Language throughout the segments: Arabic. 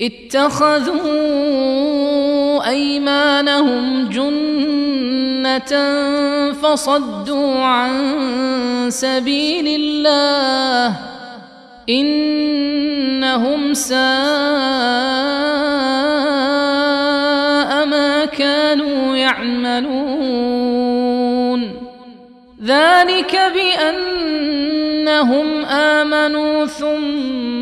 اتخذوا أيمانهم جنة فصدوا عن سبيل الله إنهم ساء ما كانوا يعملون. ذلك بأنهم آمنوا ثم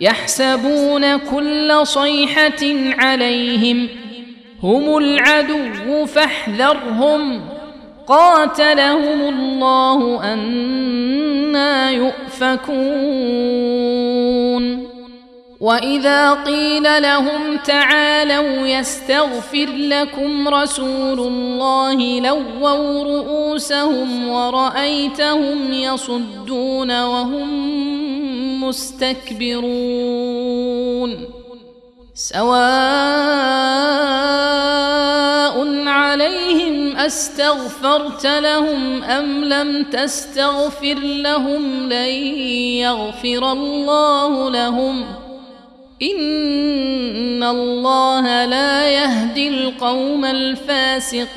يحسبون كل صيحة عليهم هم العدو فاحذرهم قاتلهم الله أنا يؤفكون وإذا قيل لهم تعالوا يستغفر لكم رسول الله لووا رؤوسهم ورأيتهم يصدون وهم مستكبرون. سواء عليهم أستغفرت لهم أم لم تستغفر لهم لن يغفر الله لهم. إن الله لا يهدي القوم الفاسقين.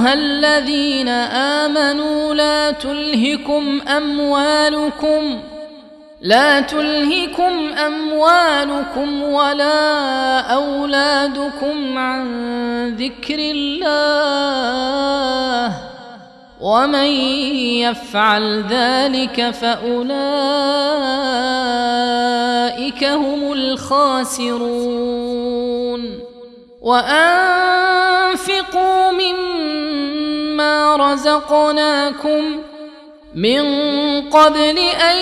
أيها الذين آمنوا لا تلهكم أموالكم لا تلهكم أموالكم ولا أولادكم عن ذكر الله ومن يفعل ذلك فأولئك هم الخاسرون. وأنفقوا رزقناكم من قبل أن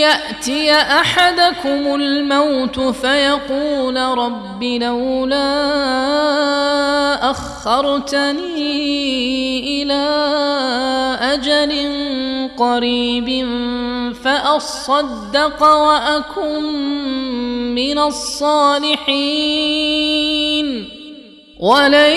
يأتي أحدكم الموت فيقول رب لولا أخرتني إلى أجل قريب فأصدق وأكن من الصالحين ولن